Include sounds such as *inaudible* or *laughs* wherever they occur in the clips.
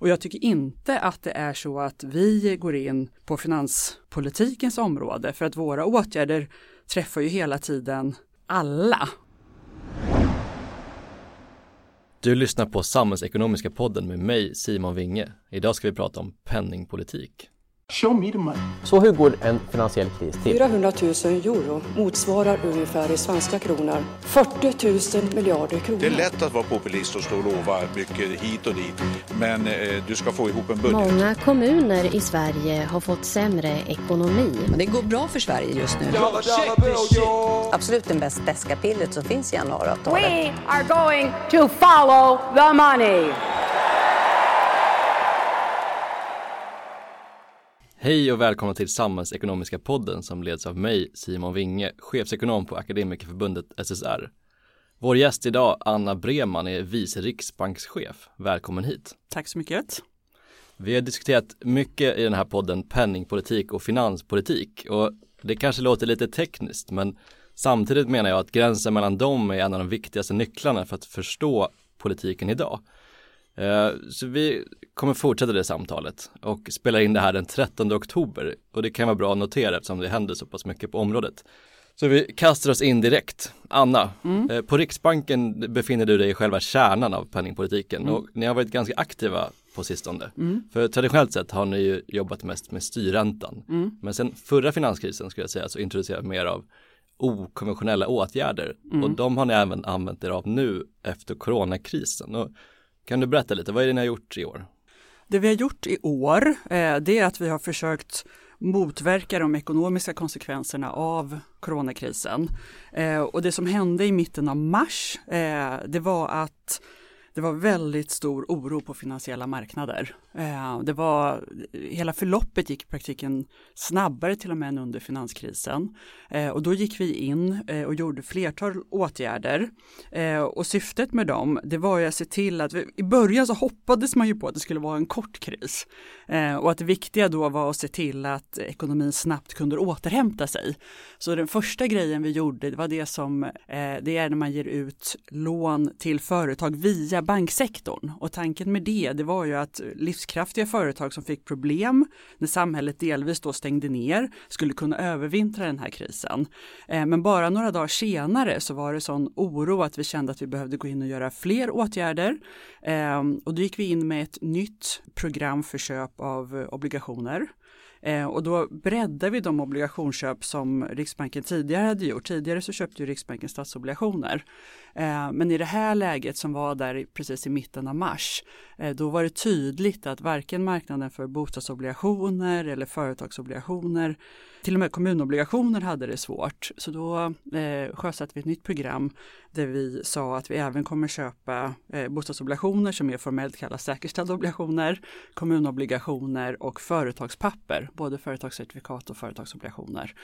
Och jag tycker inte att det är så att vi går in på finanspolitikens område för att våra åtgärder träffar ju hela tiden alla. Du lyssnar på Samhällsekonomiska podden med mig Simon Winge. Idag ska vi prata om penningpolitik. Show me the money. Så hur går en finansiell kris till? 400 000 euro motsvarar ungefär i svenska kronor 40 000 miljarder kronor. Det är lätt att vara populist och stå och lova mycket hit och dit. Men eh, du ska få ihop en budget. Många kommuner i Sverige har fått sämre ekonomi. Men det går bra för Sverige just nu. Absolut det bäst beska pillret som finns i januariavtalet. We are going to follow the money. Hej och välkomna till Samhällsekonomiska podden som leds av mig, Simon Winge, chefsekonom på Akademikerförbundet SSR. Vår gäst idag, Anna Breman, är vice riksbankschef. Välkommen hit. Tack så mycket. Vi har diskuterat mycket i den här podden penningpolitik och finanspolitik och det kanske låter lite tekniskt men samtidigt menar jag att gränsen mellan dem är en av de viktigaste nycklarna för att förstå politiken idag. Eh, så vi kommer fortsätta det samtalet och spela in det här den 13 oktober och det kan vara bra att notera eftersom det händer så pass mycket på området. Så vi kastar oss in direkt. Anna, mm. Eh, på Riksbanken befinner du dig i själva kärnan av penningpolitiken mm. och ni har varit ganska aktiva på sistone. Mm. För traditionellt sett har ni ju jobbat mest med styrräntan. Mm. Men sen förra finanskrisen skulle jag säga så introducerar mer av okonventionella åtgärder mm. och de har ni även använt er av nu efter coronakrisen. Och kan du berätta lite, vad är det ni har gjort i år? Det vi har gjort i år, eh, det är att vi har försökt motverka de ekonomiska konsekvenserna av coronakrisen. Eh, och det som hände i mitten av mars, eh, det var att det var väldigt stor oro på finansiella marknader. Eh, det var, hela förloppet gick i praktiken snabbare till och med än under finanskrisen. Eh, och då gick vi in eh, och gjorde flertal åtgärder. Och syftet med dem, det var ju att se till att vi, i början så hoppades man ju på att det skulle vara en kort kris. Eh, och att det viktiga då var att se till att ekonomin snabbt kunde återhämta sig. Så den första grejen vi gjorde, det var det som, eh, det är när man ger ut lån till företag via banksektorn. Och tanken med det, det var ju att livskraftiga företag som fick problem när samhället delvis då stängde ner skulle kunna övervintra den här krisen. Eh, men bara några dagar senare så var det sån oro att vi kände att vi behövde gå in och göra fler åtgärder. Och då gick vi in med ett nytt program för köp av eh, obligationer. Eh, och då breddar vi de obligationsköp som Riksbanken tidigare hade gjort. Tidigare så köpte ju Riksbanken statsobligationer. Eh, men i det här läget som var där precis i mitten av mars, eh, då var det tydligt att varken marknaden för bostadsobligationer eller företagsobligationer, till och med kommunobligationer hade det svårt. Så då eh, sjösatte vi ett nytt program där vi sa att vi även kommer köpa bostadsobligationer som mer formellt kallas säkerställda obligationer, kommunobligationer och företagspapper, både företagscertifikat och företagsobligationer.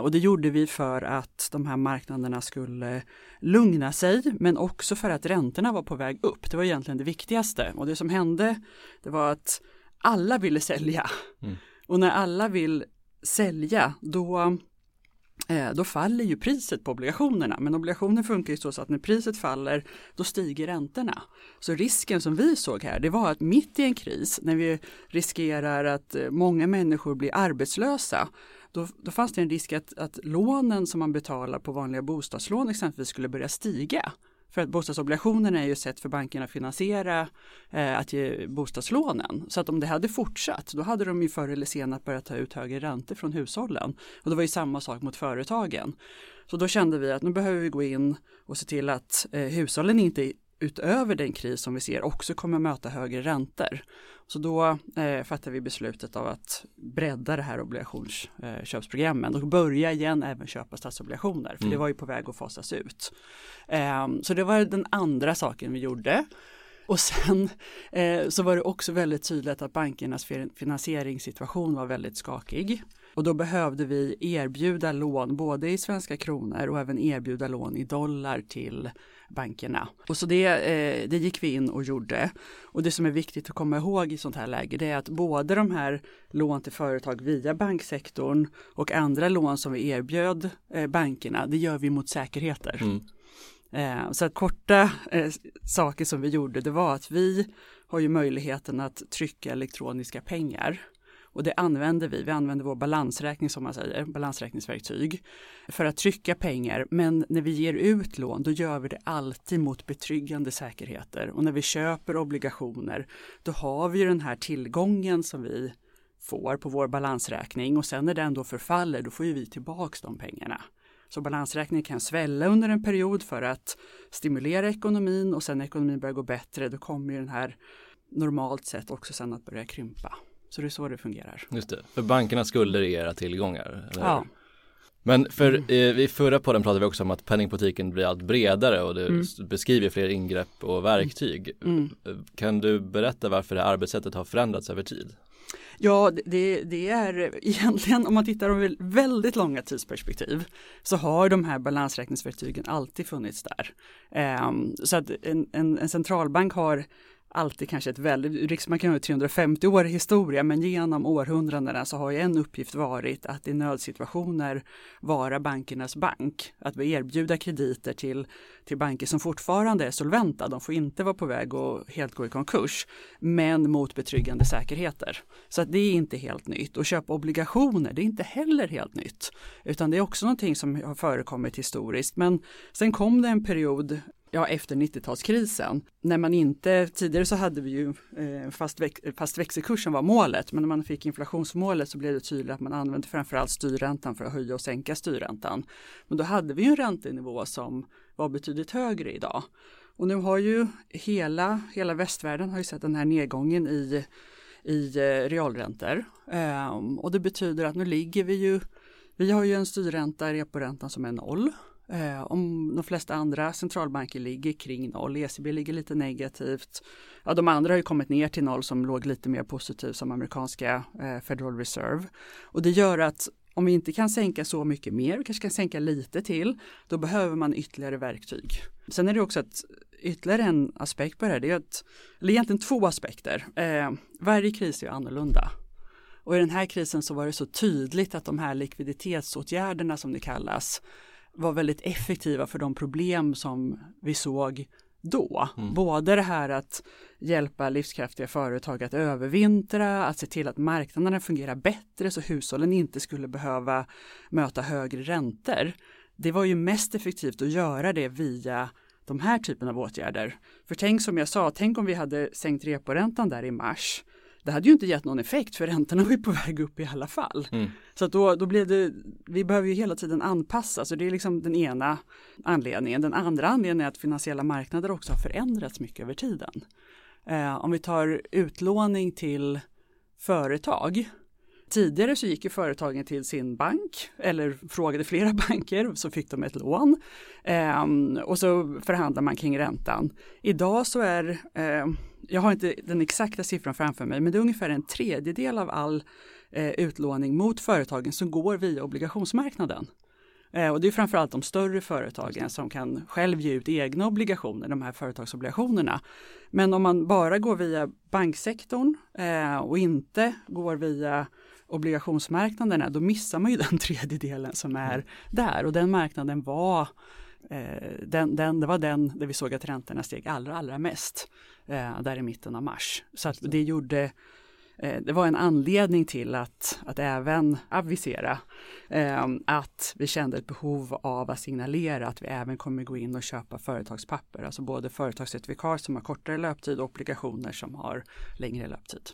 Och det gjorde vi för att de här marknaderna skulle lugna sig, men också för att räntorna var på väg upp. Det var egentligen det viktigaste och det som hände, det var att alla ville sälja. Mm. Och när alla vill sälja, då Eh, då faller ju priset på obligationerna. Men obligationer funkar ju så att när priset faller då stiger räntorna. Så risken som vi såg här det var att mitt i en kris när vi riskerar att eh, många människor blir arbetslösa då, då fanns det en risk att, att lånen som man betalar på vanliga bostadslån exempelvis skulle börja stiga. För att bostadsobligationerna är ju sätt för bankerna att finansiera eh, att ge bostadslånen. Så att om det hade fortsatt då hade de ju förr eller senare börjat ta ut högre räntor från hushållen. Och det var ju samma sak mot företagen. Så då kände vi att nu behöver vi gå in och se till att eh, hushållen inte utöver den kris som vi ser också kommer möta högre räntor. Så då eh, fattar vi beslutet av att bredda det här obligationsköpsprogrammen och börja igen även köpa statsobligationer för mm. det var ju på väg att fasas ut. Eh, så det var den andra saken vi gjorde. Och sen eh, så var det också väldigt tydligt att bankernas finansieringssituation var väldigt skakig. Och då behövde vi erbjuda lån både i svenska kronor och även erbjuda lån i dollar till bankerna. Och så det, eh, det gick vi in och gjorde. Och det som är viktigt att komma ihåg i sånt här läge det är att både de här lån till företag via banksektorn och andra lån som vi erbjöd eh, bankerna, det gör vi mot säkerheter. Mm. Eh, så att korta eh, saker som vi gjorde det var att vi har ju möjligheten att trycka elektroniska pengar. Och det använder vi. Vi använder vår balansräkning som man säger, balansräkningsverktyg för att trycka pengar. Men när vi ger ut lån då gör vi det alltid mot betryggande säkerheter. Och när vi köper obligationer då har vi den här tillgången som vi får på vår balansräkning och sen när den då förfaller då får ju vi tillbaks de pengarna. Så balansräkningen kan svälla under en period för att stimulera ekonomin och sen när ekonomin börjar gå bättre då kommer ju den här normalt sett också sen att börja krympa. Så det är så det fungerar. Just det, för bankernas skulder är era tillgångar. Ja. Men för mm. eh, i förra podden pratade vi också om att penningpolitiken blir allt bredare och det mm. beskriver fler ingrepp och verktyg. Mm. Kan du berätta varför det här arbetssättet har förändrats över tid? Ja, det, det, är egentligen om man tittar över väldigt långa tidsperspektiv så har de här balansräkningsverktygen alltid funnits där. Um, så att en, en, en centralbank har alltid kanske ett väldigt, Riksbanken har ju 350 år i historia men genom århundradena så har ju en uppgift varit att i nödsituationer vara bankernas bank. Att erbjuda krediter till, till banker som fortfarande är solventa. De får inte vara på väg att helt gå i konkurs men mot betryggande säkerheter. Så att det är inte helt nytt och köpa obligationer det är inte heller helt nytt utan det är också någonting som har förekommit historiskt men sen kom det en period ja, efter 90-talskrisen. När man inte, tidigare så hade vi ju eh, fast, väx, fast växelkursen var målet, men när man fick inflationsmålet så blev det tydligt att man använde framförallt styrräntan för att höja och sänka styrräntan. Men då hade vi ju en räntenivå som var betydligt högre idag. Och nu har ju hela, hela västvärlden har ju sett den här nedgången i, i eh, realräntor. Um, och det betyder att nu ligger vi ju, vi har ju en styrränta, reporäntan som är noll. Eh, om de flesta andra centralbanker ligger kring noll, ECB ligger lite negativt. Ja, de andra har ju kommit ner till noll som låg lite mer positivt som amerikanska eh, Federal Reserve. Och det gör att om vi inte kan sänka så mycket mer, vi kanske kan sänka lite till, då behöver man ytterligare verktyg. Sen är det också att ytterligare en aspekt på det här, det är att, eller egentligen två aspekter. Eh, varje kris är annorlunda. Och i den här krisen så var det så tydligt att de här likviditetsåtgärderna som det kallas, var väldigt effektiva för de problem som vi såg då. Mm. Både det här att hjälpa livskraftiga företag att övervintra, att se till att marknaderna fungerar bättre så hushållen inte skulle behöva möta högre räntor. Det var ju mest effektivt att göra det via de här typen av åtgärder. För tänk som jag sa, tänk om vi hade sänkt reporäntan där i mars det hade ju inte gett någon effekt för räntorna var ju på *laughs* väg upp i alla fall. Mm. Så att då, då blev det, vi behöver ju hela tiden anpassa, så det är liksom den ena anledningen. Den andra anledningen är att finansiella marknader också har förändrats mycket över tiden. Eh, om vi tar utlåning till företag, Tidigare så gick ju företagen till sin bank eller frågade flera *laughs* banker så fick de ett lån eh, och så förhandlar man kring räntan. Idag så är eh, jag har inte den exakta siffran framför mig, men det är ungefär en tredjedel av all eh, utlåning mot företagen som går via obligationsmarknaden. Eh, och det är framförallt de större företagen som kan själv ge ut egna obligationer, de här företagsobligationerna. Men om man bara går via banksektorn eh, och inte går via obligationsmarknaderna, då missar man ju *laughs* den tredjedelen som är där och den marknaden var Eh, den, den, det var den där vi såg att räntorna steg allra, allra mest eh, där i mitten av mars. Så att det gjorde eh, det var en anledning till att, att även avisera eh, att vi kände ett behov av att signalera att vi även kommer gå in och köpa företagspapper, alltså både företagscertifikat som har kortare löptid och obligationer som har längre löptid.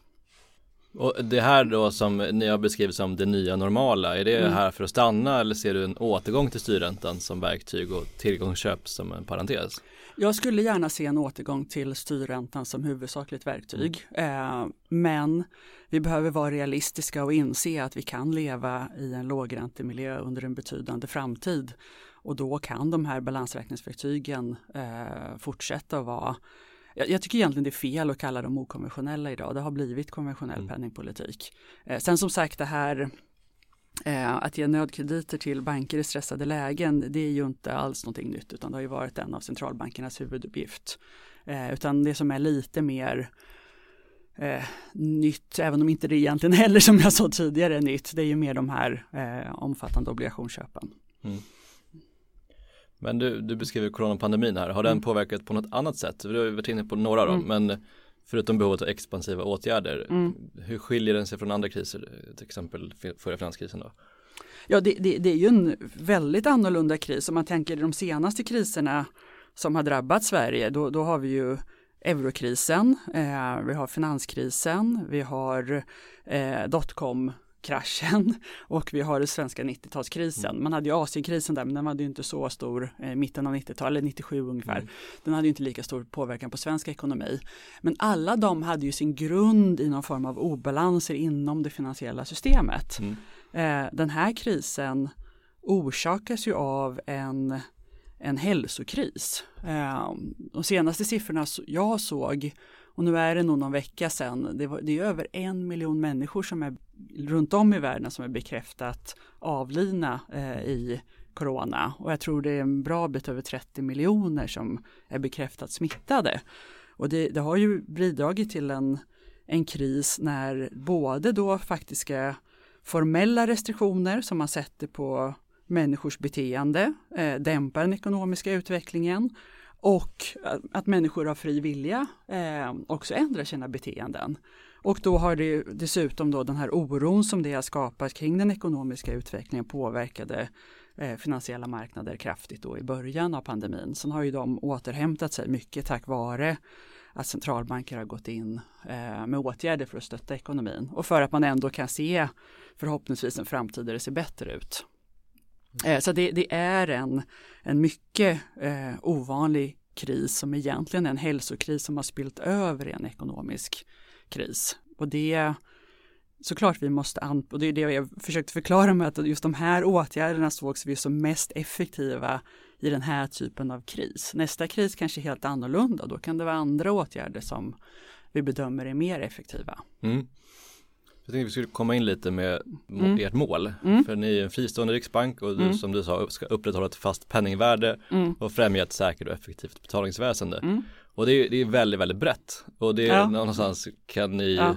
Och det här då som ni har beskrivit som det nya normala, är det mm. här för att stanna eller ser du en återgång till styrräntan som verktyg och tillgångsköp som en parentes? Jag skulle gärna se en återgång till styrräntan som huvudsakligt verktyg. Eh, men vi behöver vara realistiska och inse att vi kan leva i en lågräntemiljö under en betydande framtid. Och då kan de här balansräkningsverktygen eh, fortsätta att vara jag, tycker egentligen det är fel att kalla dem okonventionella idag. Det har blivit konventionell mm. penningpolitik. Eh, sen som sagt det här att ge nödkrediter till banker i stressade lägen, det är ju inte alls någonting nytt utan det har ju varit en av centralbankernas huvuduppgift. Eh, utan det som är lite mer eh, nytt, även om inte det egentligen *laughs* heller som jag sa tidigare är nytt, det är ju mer de här eh, omfattande obligationsköpen. Mm. Men du, du beskriver coronapandemin här, har den mm. påverkat på något annat sätt? Du har varit inne på några dem, mm. men Förutom behovet av expansiva åtgärder, mm. hur skiljer den sig från andra kriser, till exempel förra finanskrisen då? Ja, det, det, det, är ju en väldigt annorlunda kris. Om man tänker de senaste kriserna som har drabbat Sverige, då, då har vi ju eurokrisen, eh, vi har finanskrisen, vi har eh, dotcom kraschen *laughs* och vi har den svenska 90-talskrisen. Mm. Man hade ju Asienkrisen där men den var ju inte så stor i eh, mitten av 90-talet, 97 ungefär. Mm. Den hade ju inte lika stor påverkan på svensk ekonomi. Men alla de hade ju sin grund i någon form av obalanser inom det finansiella systemet. Mm. Eh, den här krisen orsakas ju av en en hälsokris. Eh, de senaste siffrorna jag såg och nu är det nog någon vecka sedan. Det, var, det är över en miljon människor som är runt om i världen som är bekräftat avlidna eh, i corona och jag tror det är en bra bit över 30 miljoner som är bekräftat smittade. Och det, det har ju bidragit till en, en kris när både då faktiska formella restriktioner som man sätter på människors beteende, eh, dämpar den ekonomiska utvecklingen och att människor av fri vilja eh, också ändrar sina beteenden. Och då har det dessutom då den här oron som det har skapat kring den ekonomiska utvecklingen påverkade eh, finansiella marknader kraftigt då i början av pandemin. Sen har ju de återhämtat sig mycket tack vare att centralbanker har gått in eh, med åtgärder för att stötta ekonomin och för att man ändå kan se förhoppningsvis en framtid där det ser bättre ut. Eh, så det, det, är en, en mycket eh, ovanlig kris som egentligen är en hälsokris som har spilt över i en ekonomisk kris. Och det såklart vi måste, an och det är det jag försökte förklara med att just de här åtgärderna sågs vi som mest effektiva i den här typen av kris. Nästa kris kanske är helt annorlunda, då kan det vara andra åtgärder som vi bedömer är mer effektiva. Mm. Jag tänkte vi skulle komma in lite med mm. ert mål. Mm. För ni är en fristående riksbank och du, mm. som du sa ska upprätthålla ett fast penningvärde mm. och främja ett säkert och effektivt betalningsväsende. Mm. Och det är, det är väldigt, väldigt brett. Och det är ja. någonstans kan ni ja.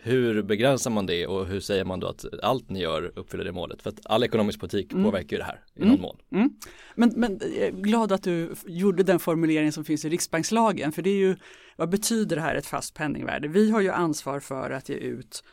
Hur begränsar man det och hur säger man då att allt ni gör uppfyller det målet? För att all ekonomisk politik mm. påverkar ju det här i någon mån. Men, men jag är glad att du gjorde den formulering som finns i riksbankslagen för det är ju vad betyder det här ett fast penningvärde? Vi har ju ansvar för att ge ut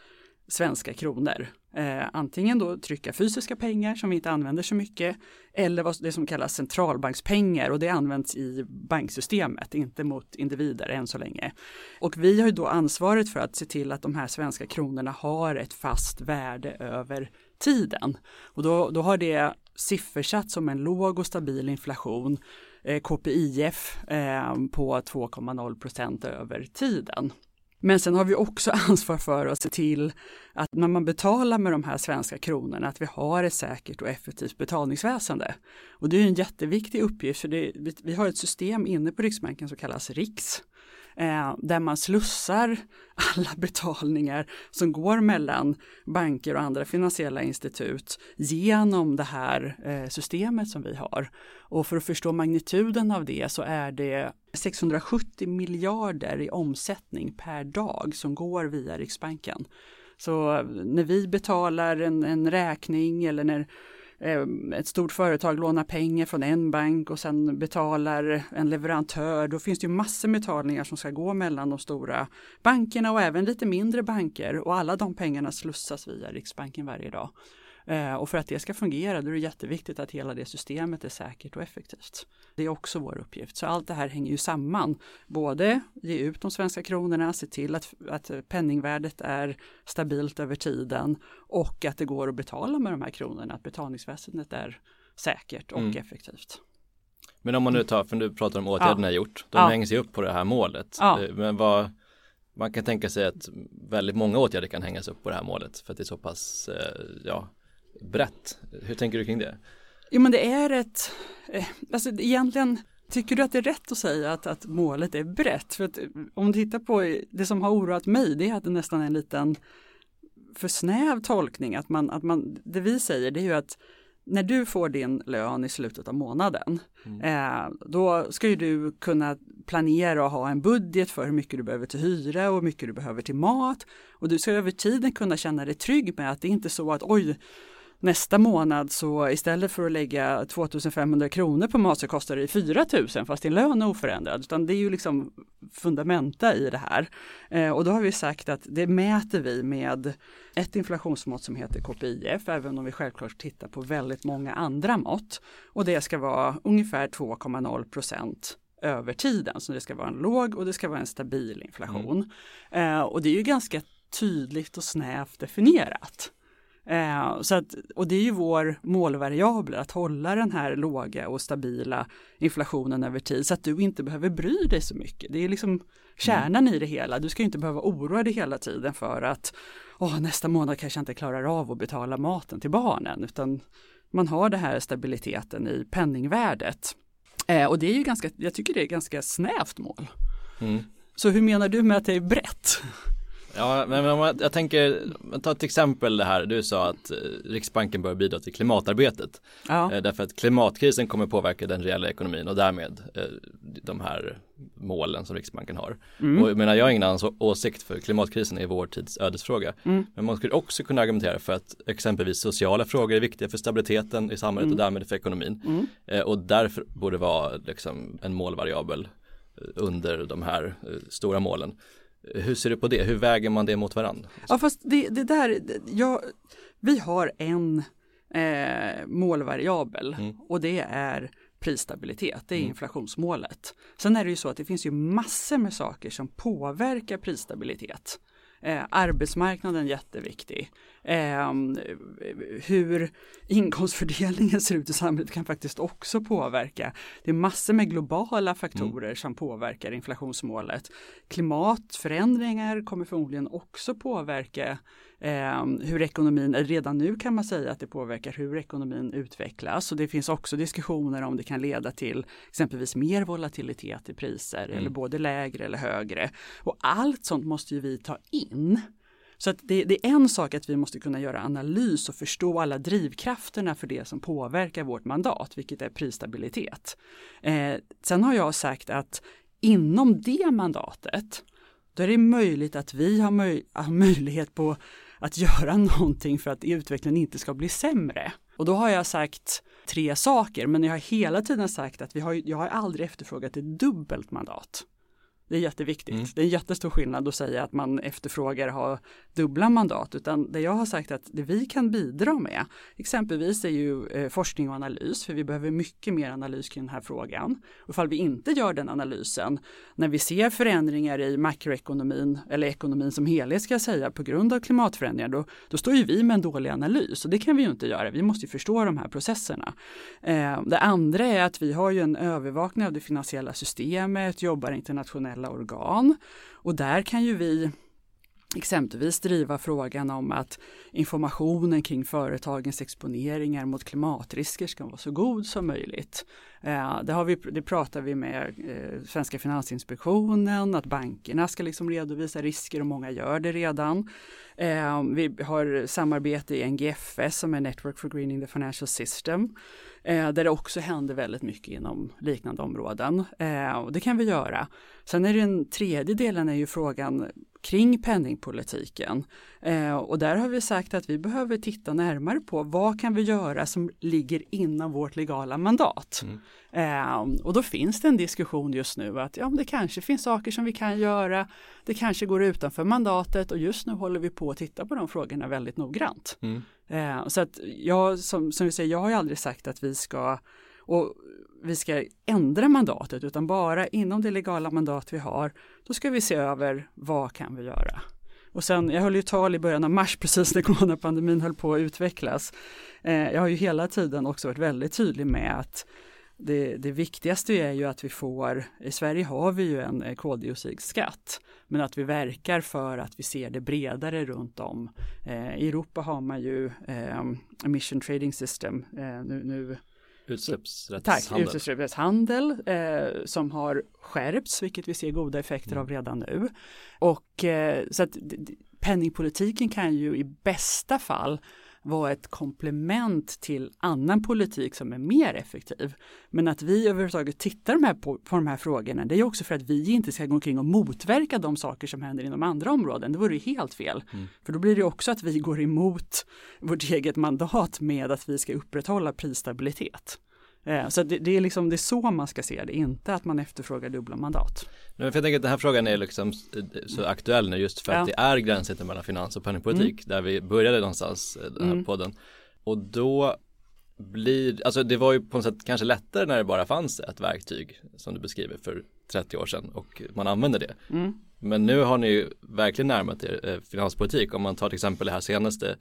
svenska kronor. Eh, antingen då trycka fysiska pengar som vi inte använder så mycket eller vad det som kallas centralbankspengar och det används i banksystemet, inte mot individer än så länge. Och vi har ju då ansvaret för att se till att de här svenska kronorna har ett fast värde över tiden. Och då, då har det siffersatt som en låg och stabil inflation, eh, KPIF eh, på 2,0 procent över tiden. Men sen har vi också *laughs* ansvar för att se till att när man betalar med de här svenska kronorna att vi har ett säkert och effektivt betalningsväsende. Och det är en jätteviktig uppgift för det, vi har ett system inne på Riksbanken som kallas RIX eh, där man slussar *laughs* alla betalningar som går mellan banker och andra finansiella institut genom det här eh, systemet som vi har. Och för att förstå magnituden av det så är det 670 miljarder i omsättning per dag som går via Riksbanken. Så när vi betalar en, en räkning eller när Eh, ett stort företag lånar pengar från en bank och sen betalar en leverantör, då finns det ju massor med betalningar som ska gå mellan de stora bankerna och även lite mindre banker och alla de pengarna slussas via Riksbanken varje dag. Eh, och för att det ska fungera då är det jätteviktigt att hela det systemet är säkert och effektivt. Det är också vår uppgift. Så allt det här hänger ju samman. Både ge ut de svenska kronorna, se till att, att penningvärdet är stabilt över tiden och att det går att betala med de här kronorna, att betalningsväsendet är säkert och mm. effektivt. Men om man nu tar, för du pratar om åtgärderna ja. gjort, de ja. hänger sig upp på det här målet. Ja. Eh, men vad, man kan tänka sig att väldigt många åtgärder kan hängas upp på det här målet för att det är så pass, eh, ja, brett. Hur tänker du kring det? Jo men det är ett, eh, alltså egentligen Tycker du att det är rätt att säga att, att målet är brett? För att eh, om du tittar på det som har oroat mig, det är att det nästan är en liten för snäv tolkning. Att man, att man, det vi säger det är ju att när du får din lön i slutet av månaden, mm. eh, då ska ju du kunna planera och ha en budget för hur mycket du behöver till hyra och hur mycket du behöver till mat. Och du ska över tiden kunna känna dig trygg med att det inte är så att oj, nästa månad så istället för att lägga 2500 kronor på mat så kostar det 4000 fast din lön är oförändrad. Utan det är ju liksom fundamenta i det här. Eh, och då har vi sagt att det mäter vi med ett inflationsmått som heter KPIF, även om vi självklart tittar på väldigt många andra mått. Och det ska vara ungefär 2,0 procent över tiden. Så det ska vara en låg och det ska vara en stabil inflation. Mm. Eh, och det är ju ganska tydligt och snävt definierat. Eh, så att, och det är ju vår målvariabel, att hålla den här låga och stabila inflationen över tid så att du inte behöver bry dig så mycket. Det är liksom kärnan mm. i det hela. Du ska inte behöva oroa dig hela tiden för att åh, nästa månad kanske jag inte klarar av att betala maten till barnen, utan man har det här stabiliteten i penningvärdet. Eh, och det är ju ganska, jag tycker det är ganska snävt mål. Mm. Så hur menar du med att det är brett? Ja, men jag, jag tänker, ta ett exempel det här, du sa att eh, Riksbanken bör bidra till klimatarbetet. Ja. Eh, därför att klimatkrisen kommer påverka den reella ekonomin och därmed eh, de här målen som Riksbanken har. Mm. Och jag menar, jag har ingen annan åsikt för klimatkrisen är vår tids ödesfråga. Mm. Men man skulle också kunna argumentera för att exempelvis sociala frågor är viktiga för stabiliteten i samhället mm. och därmed för ekonomin. Mm. och därför borde vara liksom en målvariabel under de här stora målen. Hur ser du på det? Hur väger man det mot varandra? Ja fast det, det där, ja, vi har en eh, målvariabel mm. och det är prisstabilitet, det är mm. inflationsmålet. Sen är det ju så att det finns ju massor med saker som påverkar prisstabilitet. Eh, arbetsmarknaden jätteviktig. Eh, hur inkomstfördelningen ser ut i samhället kan faktiskt också påverka. Det är massor med globala faktorer mm. som påverkar inflationsmålet. Klimatförändringar kommer förmodligen också påverka eh, hur ekonomin, redan nu kan man säga att det påverkar hur ekonomin utvecklas och det finns också diskussioner om det kan leda till exempelvis mer volatilitet i priser mm. eller både lägre eller högre. Och allt sånt måste ju vi ta in. Så att det, det, är en sak att vi måste kunna göra analys och förstå alla drivkrafterna för det som påverkar vårt mandat, vilket är prisstabilitet. Eh, sen har jag sagt att inom det mandatet, då är det möjligt att vi har, möj har möjlighet på att göra *laughs* någonting för att utvecklingen inte ska bli sämre. Och då har jag sagt tre saker, men jag har hela tiden sagt att vi har, jag har aldrig efterfrågat ett dubbelt mandat. Det är jätteviktigt. Mm. Det är en jättestor skillnad att säga att man efterfrågar ha dubbla mandat, utan det jag har sagt att det vi kan bidra med, exempelvis är ju eh, forskning och analys, för vi behöver mycket mer analys kring den här frågan. Och ifall vi inte gör den analysen, när vi ser förändringar i makroekonomin, eller ekonomin som helhet ska jag säga, på grund av klimatförändringar, då, då står ju vi med en dålig analys och det kan vi ju inte göra. Vi måste ju förstå de här processerna. Eh, det andra är att vi har ju en övervakning av det finansiella systemet, jobbar internationella internationella organ. Och där kan ju vi exempelvis driva frågan om att informationen kring företagens exponeringar mot klimatrisker ska vara så god som möjligt. Eh, det, har vi, det pratar vi med eh, Svenska Finansinspektionen, att bankerna ska liksom redovisa risker och många gör det redan. Eh, vi har samarbete i NGFS som är Network for Greening the Financial System eh, där det också händer väldigt mycket inom liknande områden. Eh, och det kan vi göra. Sen är den tredje delen är ju frågan kring penningpolitiken. Eh, och där har vi sagt att vi behöver titta närmare på vad kan vi göra som ligger inom vårt legala mandat. Mm. Eh, och då finns det en diskussion just nu att ja, det kanske finns saker som vi kan göra. Det kanske går utanför mandatet och just nu håller vi på att titta på de frågorna väldigt noggrant. Mm. Eh, så att jag, som, som vi säger, jag har ju aldrig sagt att vi ska och vi ska ändra mandatet utan bara inom det legala mandat vi har, då ska vi se över vad kan vi göra. Och sen, jag höll ju tal i början av mars precis när *laughs* coronapandemin höll på att utvecklas. Eh, jag har ju hela tiden också varit väldigt tydlig med att det, det, viktigaste är ju att vi får, i Sverige har vi ju en eh, koldioxidskatt, men att vi verkar för att vi ser det bredare runt om. Eh, I Europa har man ju eh, emission trading system, eh, nu, nu Utsläppsrättshandel. Tack, utsläppsrättshandel eh, som har skärpts, vilket vi ser goda effekter mm. av redan nu. Och eh, så att penningpolitiken kan ju i bästa fall vara ett komplement till annan politik som är mer effektiv. Men att vi överhuvudtaget tittar de här på, på de här frågorna det är också för att vi inte ska gå omkring och motverka de saker som händer inom andra områden. Det vore ju helt fel. Mm. För då blir det också att vi går emot vårt eget mandat med att vi ska upprätthålla prisstabilitet. Eh, så det, det, är liksom, det är så man ska se det, inte att man efterfrågar dubbla mandat. Men jag tänker att den här frågan är liksom så aktuell nu just för att det är gränsen mellan finans och penningpolitik mm. där vi började någonstans eh, den här mm. podden. Och då blir, alltså det var ju på något sätt kanske lättare när det bara fanns ett verktyg som du beskriver för 30 år sedan och man använder det. Mm. Men nu har ni ju verkligen närmat er eh, finanspolitik om man tar till exempel det här senaste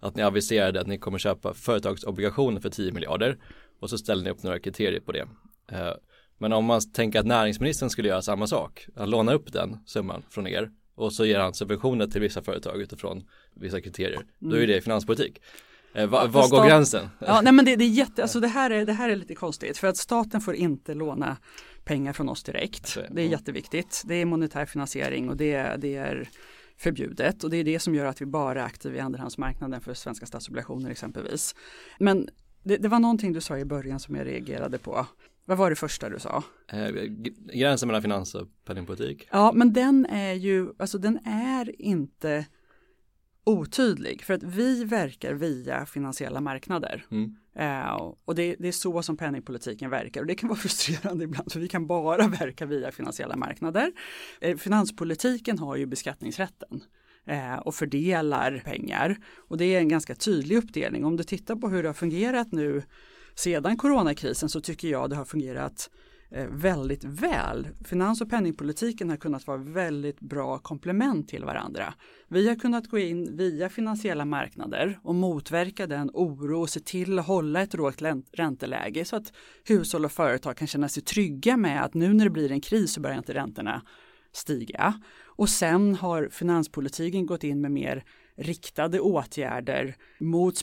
att ni aviserade att ni kommer köpa företagsobligationer för 10 miljarder och så ställer ni upp några kriterier på det. Eh, men om man tänker att näringsministern skulle göra samma sak, att låna upp den summan från er och så ger han subventioner till vissa företag utifrån vissa kriterier, då är det mm. finanspolitik. Eh, var, var går gränsen? Ja, nej men det, det, är jätte, alltså det här är, det här är lite konstigt för att staten får inte låna pengar från oss direkt. Det är jätteviktigt. Det är monetär finansiering och det, det är förbjudet och det är det som gör att vi bara är aktiva i andrahandsmarknaden för svenska statsobligationer exempelvis. Men det, det, var någonting du sa i början som jag reagerade på. Vad var det första du sa? Eh, gränsen mellan finans och penningpolitik. Ja, men den är ju, alltså den är inte otydlig för att vi verkar via finansiella marknader. Mm. Uh, och det, det, är så som penningpolitiken verkar och det kan vara *laughs* frustrerande ibland för vi kan bara verka via finansiella marknader. Uh, finanspolitiken har ju beskattningsrätten Eh, och fördelar pengar och det är en ganska tydlig uppdelning. Om du tittar på hur det har fungerat nu sedan coronakrisen så tycker jag det har fungerat eh, väldigt väl. Finans och penningpolitiken har kunnat vara väldigt bra komplement till varandra. Vi har kunnat gå in via finansiella marknader och motverka den oro och se till att hålla ett lågt ränteläge så att hushåll och företag kan känna sig trygga med att nu när det blir en kris så börjar inte räntorna stiga. Och sen har finanspolitiken gått in med mer riktade åtgärder mot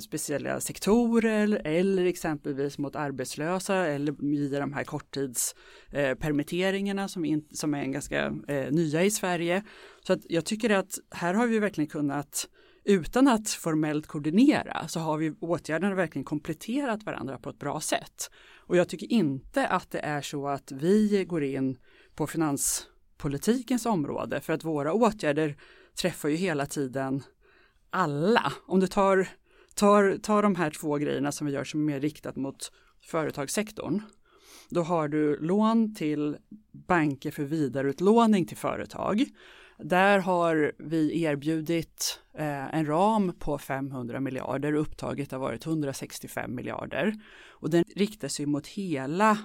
speciella sektorer eller exempelvis mot arbetslösa eller via de här korttidspermitteringarna eh, som, som är en ganska eh, nya i Sverige. Så att jag tycker att här har vi verkligen kunnat utan att formellt koordinera så har vi åtgärderna verkligen kompletterat varandra på ett bra sätt. Och jag tycker inte att det är så att vi går in på finans politikens område för att våra åtgärder träffar ju hela tiden alla. Om du tar, tar, tar de här två grejerna som vi gör som är mer riktat mot företagssektorn. Då har du lån till banker för vidareutlåning till företag. Där har vi erbjudit eh, en ram på 500 miljarder och upptaget har varit 165 miljarder. Och den riktar sig mot hela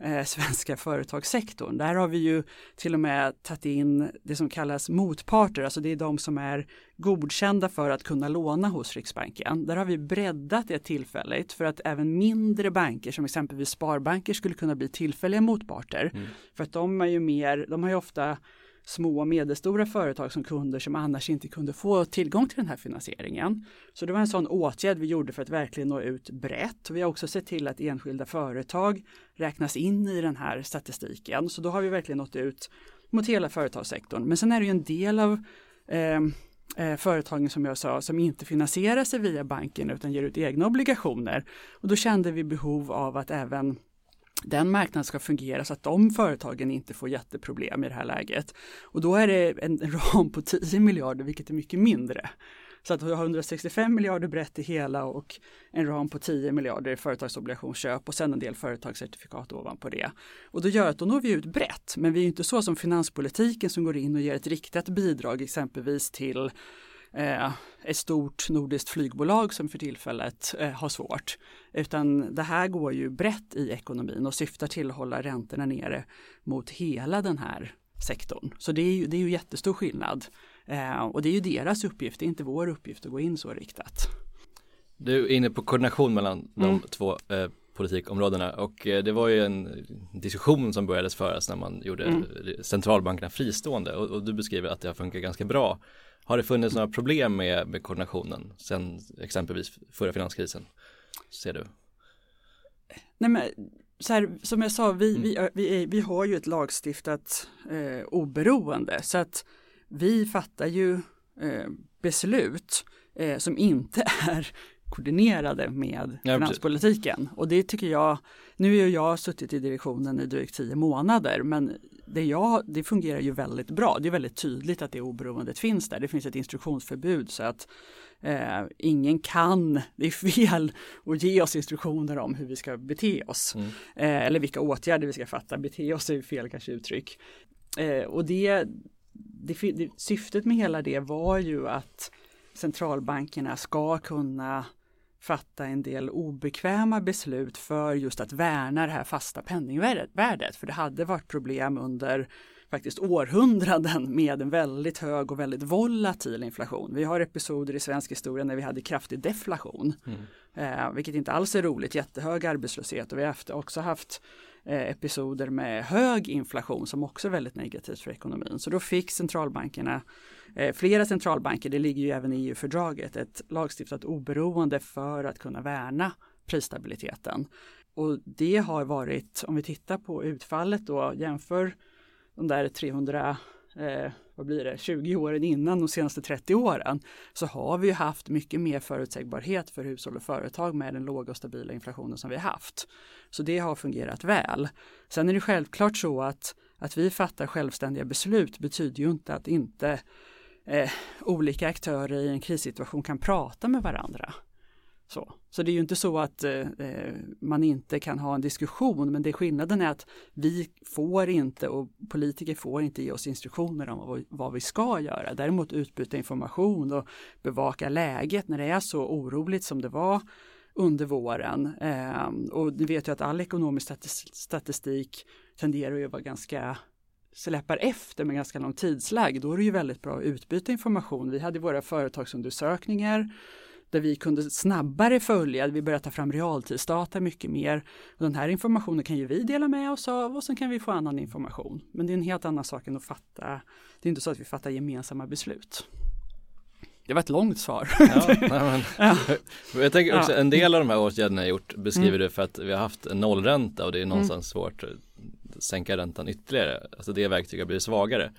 eh, svenska *laughs* företagssektorn. Där har vi ju till och med tagit in det som kallas motparter, alltså det är de som är godkända för att kunna låna hos Riksbanken. Där har vi breddat det tillfälligt för att även mindre banker som exempelvis sparbanker skulle kunna bli tillfälliga motparter. Mm. För att de är ju mer, de har ju ofta små och medelstora företag som kunder som annars inte kunde få tillgång till den här finansieringen. Så det var en sån åtgärd vi gjorde för att verkligen nå ut brett. Vi har också sett till att enskilda företag räknas in i den här statistiken. Så då har vi verkligen nått ut mot hela företagssektorn. Men sen är det ju en del av eh, eh, företagen som jag sa som inte finansierar sig via banken utan ger ut egna obligationer. Och då kände vi behov av att även den marknaden ska fungera så att de företagen inte får jätteproblem i det här läget. Och då är det en ram på 10 miljarder, vilket är mycket mindre. Så att vi har 165 miljarder brett i hela och en ram på 10 miljarder i företagsobligationsköp och sen en del företagscertifikat ovanpå det. Och då gör att då når vi ut brett, men vi är inte så som finanspolitiken som går in och ger ett riktat bidrag exempelvis till eh, ett stort nordiskt flygbolag som för tillfället eh, har svårt. Utan det här går ju brett i ekonomin och syftar till att hålla räntorna nere mot hela den här sektorn. Så det är ju, det är ju jättestor skillnad. Eh, och det är ju deras uppgift, det är inte vår uppgift att gå in så riktat. Du är inne på koordination mellan de mm. två eh, politikområdena och eh, det var ju en diskussion som började föras när man gjorde mm. centralbankerna fristående och, och, du beskriver att det har funkat ganska bra. Har det funnits några problem med, med koordinationen sen exempelvis förra finanskrisen? Ser du? Nej men så här, som jag sa, vi, mm. vi, vi, vi har ju ett lagstiftat eh, oberoende så att vi fattar ju eh, beslut eh, som inte *laughs* är koordinerade med Ja, finanspolitiken. Och det tycker jag, nu har jag suttit i direktionen i drygt tio månader, men det, jag, det fungerar ju väldigt bra. Det är väldigt tydligt att det oberoendet finns där. Det finns ett instruktionsförbud så att eh, ingen kan, det är fel att ge oss instruktioner om hur vi ska bete oss. Mm. Eh, eller vilka åtgärder vi ska fatta. Bete oss är fel kanske uttryck. Eh, och det, det, det, syftet med hela det var ju att centralbankerna ska kunna fatta en del obekväma beslut för just att värna det här fasta penningvärdet. För det hade varit problem under faktiskt århundraden med en väldigt hög och väldigt volatil inflation. Vi har episoder i svensk historia när vi hade kraftig deflation, mm. eh, vilket inte alls är roligt, jättehög arbetslöshet och vi har också haft Eh, episoder med hög inflation som också är väldigt negativt för ekonomin. Så då fick centralbankerna eh, flera centralbanker, det ligger ju även i EU-fördraget, ett lagstiftat oberoende för att kunna värna prisstabiliteten. Och det har varit, om vi tittar på utfallet då, jämför de där 300 eh, vad blir det, 20 åren innan de senaste 30 åren så har vi haft mycket mer förutsägbarhet för hushåll och företag med den låga och stabila inflationen som vi har haft. Så det har fungerat väl. Sen är det självklart så att, att vi fattar självständiga beslut betyder ju inte att inte eh, olika aktörer i en krissituation kan prata med varandra. Så, så det är ju inte så att eh, eh man inte kan ha en diskussion men det skillnaden är att vi får inte och politiker får inte ge oss instruktioner om vad, vad vi ska göra. Däremot utbyta information och bevaka läget när det är så oroligt som det var under våren. Eh, och ni vet ju att all ekonomisk statistik tenderar att vara ganska släpar efter med ganska lång tidslag. då är det ju väldigt bra att utbyta information. Vi hade våra företagsundersökningar där vi kunde snabbare följa, vi började ta fram realtidsdata mycket mer. Och den här informationen kan ju vi dela med oss av och sen kan vi få annan information. Men det är en helt annan sak än att fatta, det är inte så att vi fattar gemensamma beslut. Det var ett långt svar. Ja, men, *laughs* ja. Jag tänker också, en del av de här åtgärderna jag gjort beskriver mm. du för att vi har haft en nollränta och det är någonstans mm. svårt sänka räntan ytterligare. Alltså det verktyget blir svagare.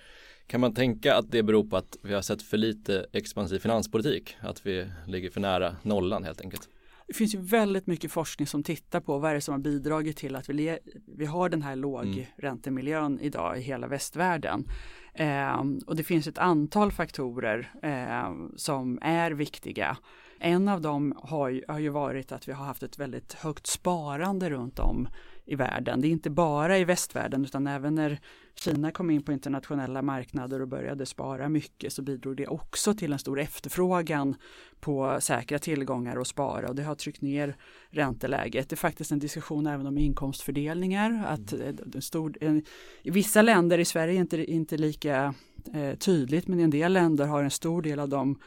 Kan man tänka att det beror på att vi har sett för lite expansiv finanspolitik? Att vi ligger för nära nollan helt enkelt? Det finns ju väldigt mycket forskning som tittar på vad är det som har bidragit till att vi, vi har den här lågräntemiljön mm. idag i hela västvärlden. Eh, och det finns ett antal faktorer eh, som är viktiga. En av dem har har ju varit att vi har haft ett väldigt högt sparande runt om i världen. Det är inte bara i västvärlden utan även när Kina kom in på internationella marknader och började spara mycket så bidrog det också till en stor efterfrågan på säkra tillgångar och spara och det har tryckt ner ränteläget. Det är faktiskt en diskussion även om inkomstfördelningar. Att en eh, stor, en, I vissa länder, i Sverige är inte, inte lika eh, tydligt men i en del länder har en stor del av de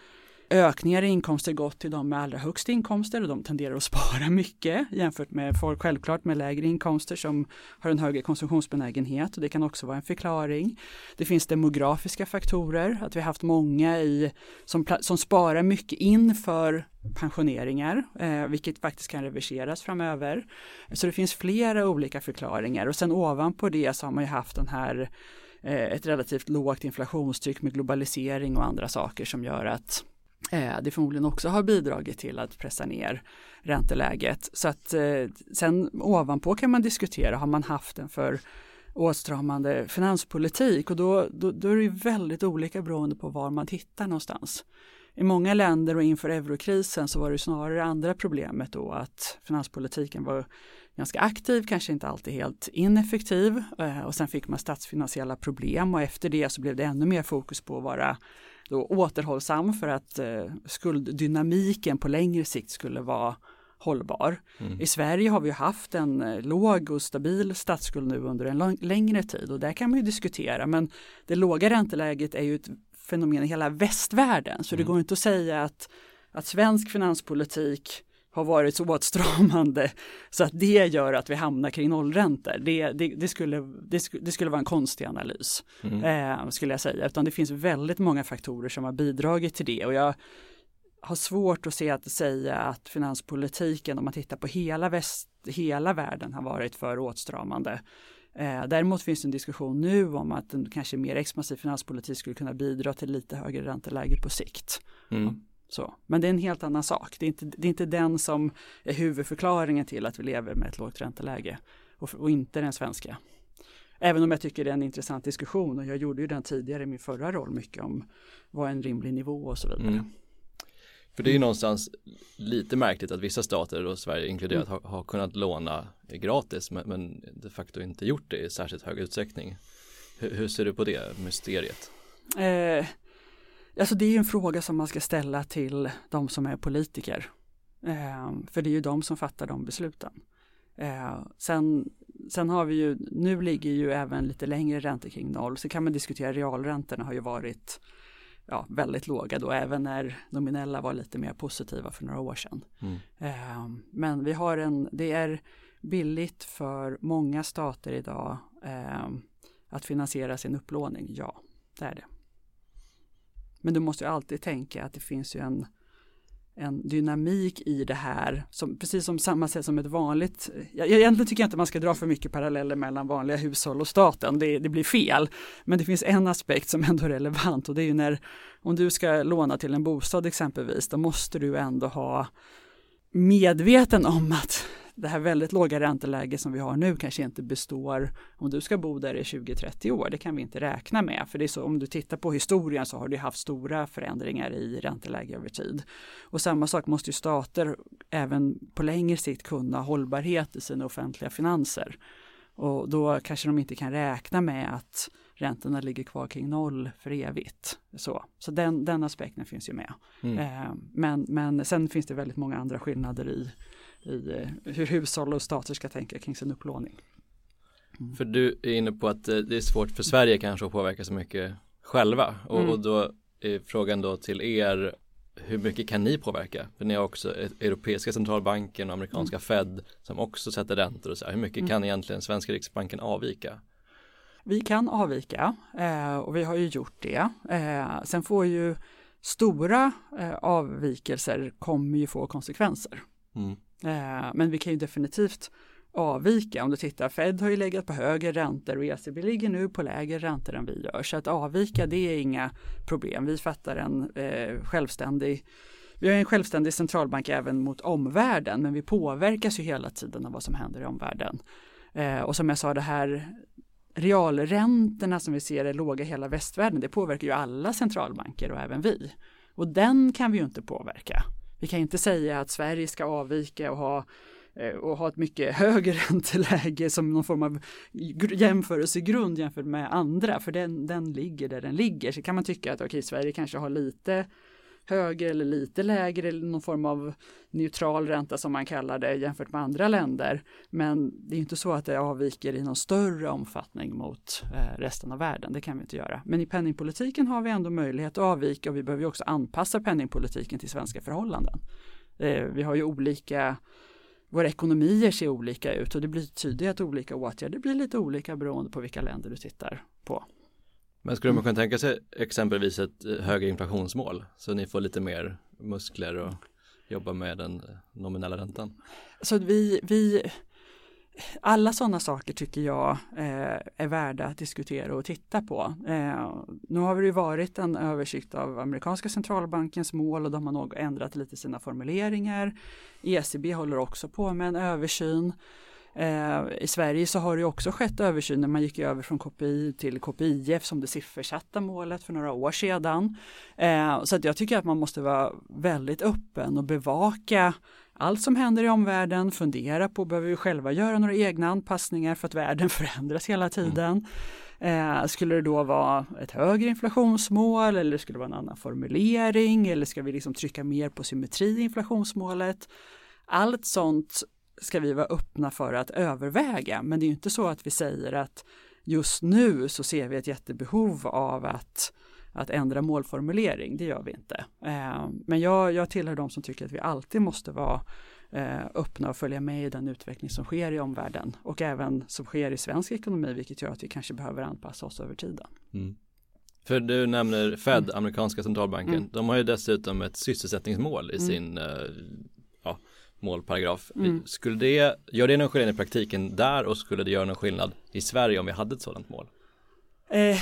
ökningar i inkomster gått till de med allra högst inkomster och de tenderar att spara *laughs* mycket jämfört med folk självklart med lägre inkomster som har en högre konsumtionsbenägenhet och det kan också vara en förklaring. Det finns demografiska faktorer, att vi har haft många i, som, som sparar mycket inför pensioneringar, eh, vilket faktiskt kan reverseras framöver. Så det finns flera olika förklaringar och sen ovanpå det så har man ju haft den här eh, ett relativt lågt inflationstryck med globalisering och andra saker som gör att Eh, det förmodligen också har bidragit till att pressa ner ränteläget. Så att eh, sen ovanpå kan man diskutera, har man haft en för åtstramande finanspolitik och då, då, då är det väldigt olika beroende på var man tittar någonstans. I många länder och inför eurokrisen så var det snarare andra problemet då att finanspolitiken var ganska aktiv, kanske inte alltid helt ineffektiv eh, och sen fick man statsfinansiella problem och efter det så blev det ännu mer fokus på att vara då återhållsam för att eh, skulddynamiken på längre sikt skulle vara hållbar. Mm. I Sverige har vi haft en eh, låg och stabil statsskuld nu under en längre tid och där kan man ju diskutera men det låga ränteläget är ju ett fenomen i hela västvärlden så mm. det går inte att säga att, att svensk finanspolitik har varit så åtstramande så att det gör att vi hamnar kring nollräntor. Det, det, det, skulle, det, det skulle vara en konstig analys mm. eh, skulle jag säga. Utan det finns väldigt många faktorer som har bidragit till det och jag har svårt att se att säga att finanspolitiken om man tittar på hela, väst, hela världen har varit för åtstramande. Eh, däremot finns det en diskussion nu om att en kanske mer expansiv finanspolitik skulle kunna bidra till lite högre ränteläge på sikt. Mm. Så. Men det är en helt annan sak. Det är, inte, det är inte den som är huvudförklaringen till att vi lever med ett lågt ränteläge och, och inte den svenska. Även om jag tycker det är en intressant diskussion och jag gjorde ju den tidigare i min förra roll mycket om vad en rimlig nivå och så vidare. Mm. För det är ju någonstans lite märkligt att vissa stater och Sverige inkluderat mm. har, har, kunnat låna gratis men, men de facto inte gjort det i särskilt hög utsträckning. Hur, hur ser du på det mysteriet? Eh, alltså det är en fråga som man ska ställa till de som är politiker. Eh, för det är ju de som fattar de besluten. Eh, sen, sen har vi ju, nu ligger ju även lite längre räntor kring noll. Så kan man diskutera realräntorna har ju varit ja, väldigt låga då, även när nominella var lite mer positiva för några år sedan. Mm. Eh, men vi har en, det är billigt för många stater idag eh, att finansiera sin upplåning, ja, det är det. Men du måste ju alltid tänka att det finns ju en en dynamik i det här, som, precis som samma sätt som ett vanligt, jag, egentligen tycker jag inte man ska dra för mycket paralleller mellan vanliga hushåll och staten, det, det, blir fel. Men det finns en aspekt som *laughs* ändå är relevant och det är ju när, om du ska låna till en bostad exempelvis, då måste du ändå ha medveten om att det här väldigt låga ränteläge som vi har nu kanske inte består om du ska bo där i 20-30 år. Det kan vi inte räkna med. För det är så, om du tittar på historien så har det haft stora förändringar i ränteläge över tid. Och samma sak måste ju stater även på längre sikt kunna hållbarhet i sina offentliga finanser. Och då kanske de inte kan räkna med att räntorna ligger kvar kring noll för evigt. Så, så den, den aspekten finns ju med. Mm. Eh, men, men sen finns det väldigt många andra skillnader i i eh, hur hushåll och stater ska tänka kring sin upplåning. Mm. För du är inne på att eh, det är svårt för Sverige kanske att påverka så mycket själva och, mm. och då är frågan då till er hur mycket kan ni påverka? För ni har också Europeiska centralbanken och amerikanska mm. Fed som också sätter räntor och så här. Hur mycket mm. kan egentligen svenska riksbanken avvika? Vi kan avvika eh, och vi har ju gjort det. Sen får ju stora avvikelser kommer ju få konsekvenser. Mm. Eh, men vi kan ju definitivt avvika. Om du tittar, Fed har ju legat på högre räntor och ECB ligger nu på lägre räntor än vi gör. Så att avvika det är inga problem. Vi fattar en eh, självständig vi har en självständig centralbank även mot omvärlden men vi påverkas ju hela tiden av vad som händer i omvärlden. Eh, och som jag sa det här realräntorna som vi ser är låga i hela västvärlden det påverkar ju alla centralbanker och även vi. Och den kan vi ju inte påverka. Vi kan inte säga att Sverige ska avvika och ha eh, och ha ett mycket *laughs* högre ränteläge som någon form av jämförelsegrund jämfört med andra, för den, den ligger där den ligger. Så kan man tycka att okay, Sverige kanske har lite högre eller lite lägre eller någon form av neutral ränta som man kallar det jämfört med andra länder. Men det är inte så att det avviker i någon större omfattning mot eh, resten av världen. Det kan vi inte göra. Men i penningpolitiken har vi ändå möjlighet att avvika och vi behöver också anpassa penningpolitiken till svenska förhållanden. Eh, vi har ju olika våra ekonomier ser olika ut och det blir tydligt att olika åtgärder blir lite olika beroende på vilka länder du tittar på. Men skulle man kunna tänka sig exempelvis ett eh, högre inflationsmål så ni får lite mer muskler och jobba med den nominella räntan? Så vi, vi alla sådana saker tycker jag eh, är värda att diskutera och titta på. Eh, nu har det ju varit en översikt av amerikanska centralbankens mål och de har nog ändrat lite sina formuleringar. ECB håller också på med en översyn. Eh, I Sverige så har det också skett översyn när man gick över från KPI till KPIF som det siffersatta målet för några år sedan. Eh, så att jag tycker att man måste vara väldigt öppen och bevaka allt som händer i omvärlden, fundera på, behöver vi själva göra några egna anpassningar för att världen *laughs* förändras hela tiden? Eh, skulle det då vara ett högre inflationsmål eller skulle det vara en annan formulering eller ska vi liksom trycka mer på symmetri i inflationsmålet? Allt sånt ska vi vara öppna för att överväga. Men det är inte så att vi säger att just nu så ser vi ett jättebehov av att, att ändra målformulering. Det gör vi inte. Eh, men jag, jag tillhör de som tycker att vi alltid måste vara eh, öppna och följa med i den utveckling som sker i omvärlden och även som sker i svensk ekonomi, vilket gör att vi kanske behöver anpassa oss över tiden. Mm. För du nämner Fed, mm. amerikanska centralbanken, mm. de har ju dessutom ett sysselsättningsmål i mm. sin ja, målparagraf. Mm. Skulle det, gör det någon skillnad i praktiken där och skulle det göra någon skillnad i Sverige om vi hade ett sådant mål? Eh,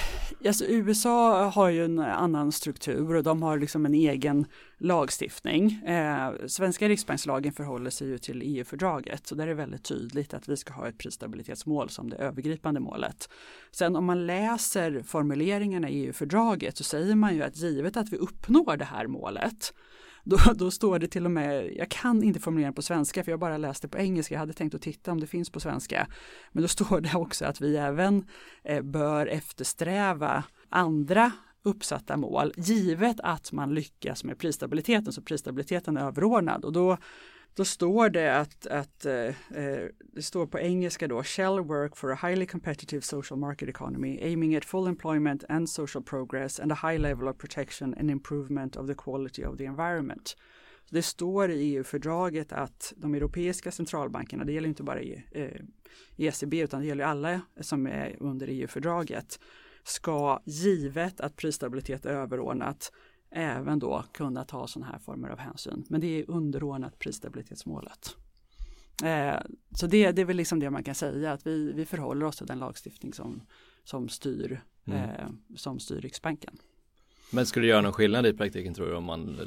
alltså USA har ju en annan struktur och de har liksom en egen lagstiftning. Eh, svenska riksbankslagen förhåller sig ju till EU-fördraget så där är det väldigt tydligt att vi ska ha ett prisstabilitetsmål som det övergripande målet. Sen om man läser formuleringarna i EU-fördraget så säger man ju att givet att vi uppnår det här målet då, då står det till och med, jag kan inte formulera på svenska för jag bara läste på engelska, jag hade tänkt att titta om det finns på svenska. Men då står det också att vi även eh, bör eftersträva andra uppsatta mål givet att man lyckas med prisstabiliteten så prisstabiliteten är överordnad och då då står det att, att eh, eh, det står på engelska då, shall work for a highly competitive social market economy aiming at full employment and social progress and a high level of protection and improvement of the quality of the environment. Det står i EU-fördraget att de europeiska centralbankerna, det gäller inte bara i, eh, ECB utan det gäller alla som är under EU-fördraget, ska givet att prisstabilitet är överordnat även då kunna ta sådana här former av hänsyn. Men det är underordnat prisstabilitetsmålet. Eh, så det, det är väl liksom det man kan säga att vi, vi förhåller oss till den lagstiftning som, som, styr, mm. eh, som styr Riksbanken. Men skulle det göra någon skillnad i praktiken tror du om man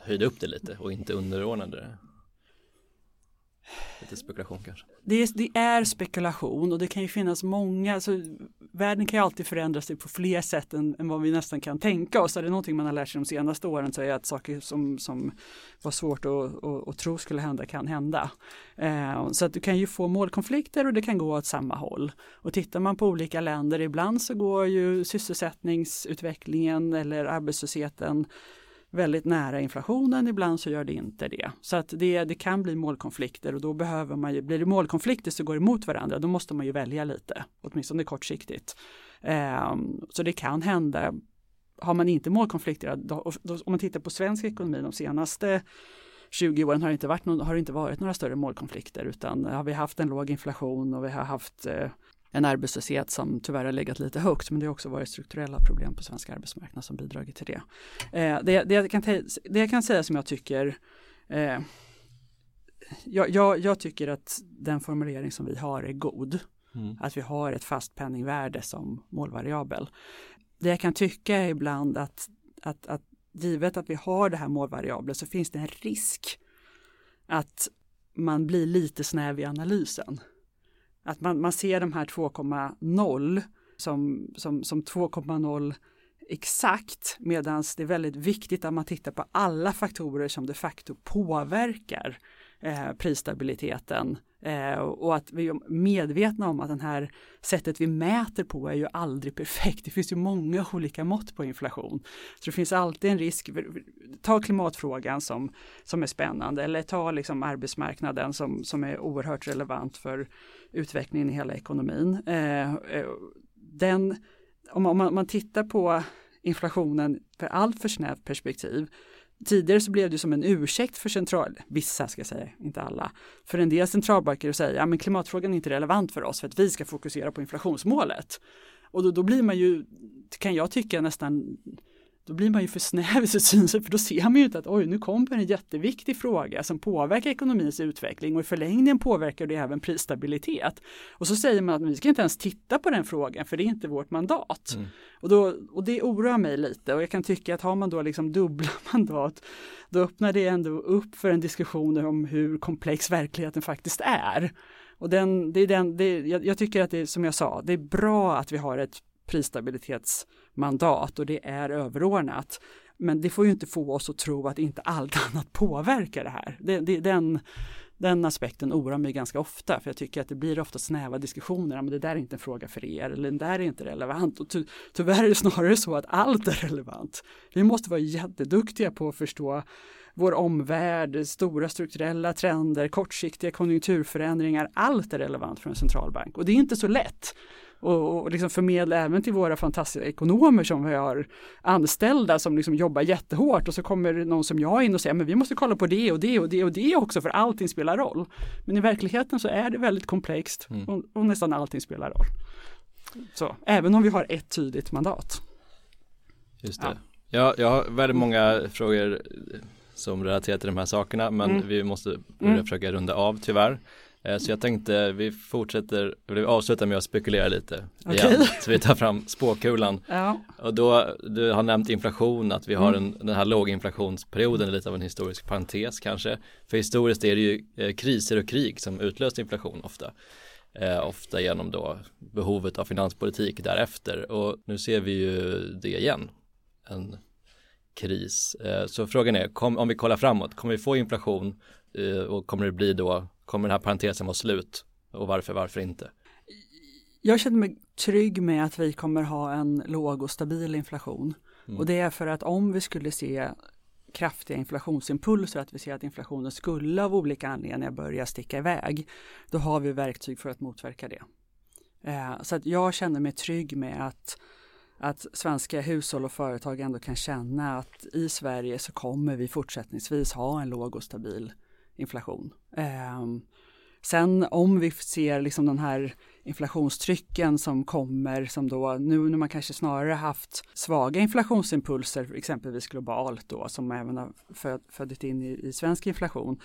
höjde upp det lite och inte underordnade det? Lite spekulation kanske? Det är, det är, spekulation och det kan ju finnas många, alltså, världen kan ju alltid förändra sig typ på fler sätt än, än, vad vi nästan kan tänka oss. Är det någonting man har lärt sig de senaste åren så är det att saker som, som var svårt att, att, att tro skulle hända kan hända. Eh, så att du kan ju få målkonflikter och det kan gå åt samma håll. Och tittar man på olika länder, ibland så går ju sysselsättningsutvecklingen eller arbetslösheten väldigt nära inflationen, ibland så gör det inte det. Så att det, det kan bli målkonflikter och då behöver man ju, blir det målkonflikter så går emot varandra, då måste man ju välja lite, åtminstone kortsiktigt. Eh, så det kan hända, har man inte målkonflikter, då, då, om man tittar på svensk ekonomi de senaste 20 åren har det inte varit, någon, har det inte varit några större målkonflikter utan har vi haft en låg inflation och vi har haft eh, en arbetslöshet som tyvärr har legat lite högt men det har också varit strukturella problem på svensk arbetsmarknad som bidragit till det. Eh, det, det, jag kan det jag kan säga som jag tycker eh, jag, jag, jag, tycker att den formulering som vi har är god. Mm. Att vi har ett fast penningvärde som målvariabel. Det jag kan tycka är ibland att, att, att givet att vi har det här målvariablet så finns det en risk att man blir lite snäv i analysen. Att man, man ser de här 2,0 som, som, som 2,0 exakt medan det är väldigt viktigt att man tittar på alla faktorer som de facto påverkar eh, prisstabiliteten eh, och att vi är medvetna om att den här sättet vi mäter på är ju aldrig perfekt. Det finns ju många olika mått på inflation. Så det finns alltid en risk. Ta klimatfrågan som, som är spännande eller ta liksom arbetsmarknaden som, som är oerhört relevant för utvecklingen i hela ekonomin. Eh, eh den, om man, om man tittar på inflationen för allt för snävt perspektiv Tidigare så blev det som en ursäkt för central, vissa ska jag säga, inte alla, för en del centralbanker att säga att klimatfrågan är inte relevant för oss för att vi ska fokusera på inflationsmålet. Och då, då blir man ju, kan jag tycka nästan då blir man ju för snäv i sitt synsätt för då ser man ju inte att oj, nu kommer en jätteviktig fråga som påverkar ekonomins utveckling och i förlängningen påverkar det även prisstabilitet. Och så säger man att vi ska inte ens titta på den frågan för det är inte vårt mandat. Mm. Och, då, och det oroar mig lite och jag kan tycka att har man då liksom dubbla *laughs* mandat då öppnar det ändå upp för en diskussion om hur komplex verkligheten faktiskt är. Och den, det är den, det, jag, jag tycker att det är som jag sa, det är bra att vi har ett mandat och det är överordnat. Men det får ju inte få oss att tro att inte allt *laughs* annat påverkar det här. Det, det, den, den aspekten oroar mig ganska ofta för jag tycker att det blir ofta snäva diskussioner. Men det där är inte en fråga för er eller det där är inte relevant. Och ty, tyvärr är det snarare så att allt är relevant. Vi måste vara jätteduktiga på att förstå vår omvärld, stora strukturella trender, kortsiktiga konjunkturförändringar. Allt är relevant för en centralbank och det är inte så lätt och, och liksom förmedla även till våra fantastiska ekonomer som vi har anställda som liksom jobbar jättehårt och så kommer någon som jag in och säger men vi måste kolla på det och det och det och det också för allting spelar roll. Men i verkligheten så är det väldigt komplext mm. och, och, nästan allting spelar roll. Så även om vi har ett tydligt mandat. Just det. Ja. Jag, har väldigt många frågor som relaterar till de här sakerna men mm. vi måste mm. försöka runda av tyvärr. Eh, så jag tänkte vi fortsätter, vi avslutar med att spekulera lite Okej. igen. Så vi tar fram spåkulan. Ja. Och då, du har nämnt inflation, att vi har Mm. en, den här låginflationsperioden är lite av en historisk parentes kanske. För historiskt är det ju eh, kriser och krig som utlöst inflation ofta. Eh, ofta genom då behovet av finanspolitik därefter. Och nu ser vi ju det igen. En kris. Eh, så frågan är, kom, om vi kollar framåt, kommer vi få inflation eh, och kommer det bli då, kommer den här parentesen vara slut? Och varför, varför inte? Jag känner mig trygg med att vi kommer ha en låg och stabil inflation. Och det är för att om vi skulle se kraftiga inflationsimpulser, att vi ser att inflationen skulle av olika anledningar börja sticka iväg, då har vi verktyg för att motverka det. Eh, så att jag känner mig trygg med att, att svenska hushåll och företag ändå kan känna att i Sverige så kommer vi fortsättningsvis ha en låg och stabil inflation. Eh, Sen om vi ser liksom den här inflationstrycken som kommer som då nu när man kanske snarare haft svaga inflationsimpulser exempelvis globalt då som även har föd, födit in i, i svensk inflation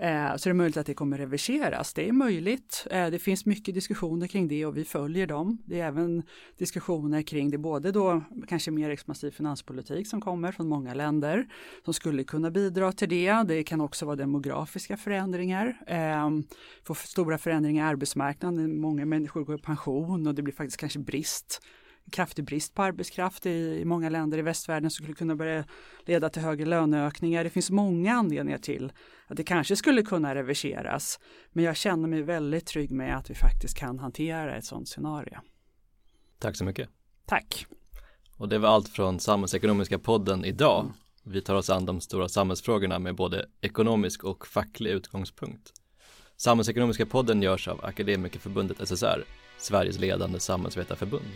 Eh, så det är möjligt att det kommer reverseras. Det är möjligt. Eh, det finns mycket diskussioner kring det och vi följer dem. Det är även diskussioner kring det, både då kanske mer expansiv finanspolitik som kommer från många länder som skulle kunna bidra till det. Det kan också vara demografiska förändringar, ehm, få stora förändringar i arbetsmarknaden. Många människor går i pension och det blir faktiskt kanske brist kraftig brist på arbetskraft i, i många länder i västvärlden som skulle kunna börja leda till högre löneökningar. Det finns många anledningar till att det kanske skulle kunna reverseras. Men jag känner mig väldigt trygg med att vi faktiskt kan hantera ett sådant scenario. Tack så mycket. Tack. Och det var allt från Samhällsekonomiska podden idag. Vi tar oss an de stora samhällsfrågorna med både ekonomisk och facklig utgångspunkt. Samhällsekonomiska podden görs av Akademikerförbundet SSR, Sveriges ledande samhällsvetarförbund.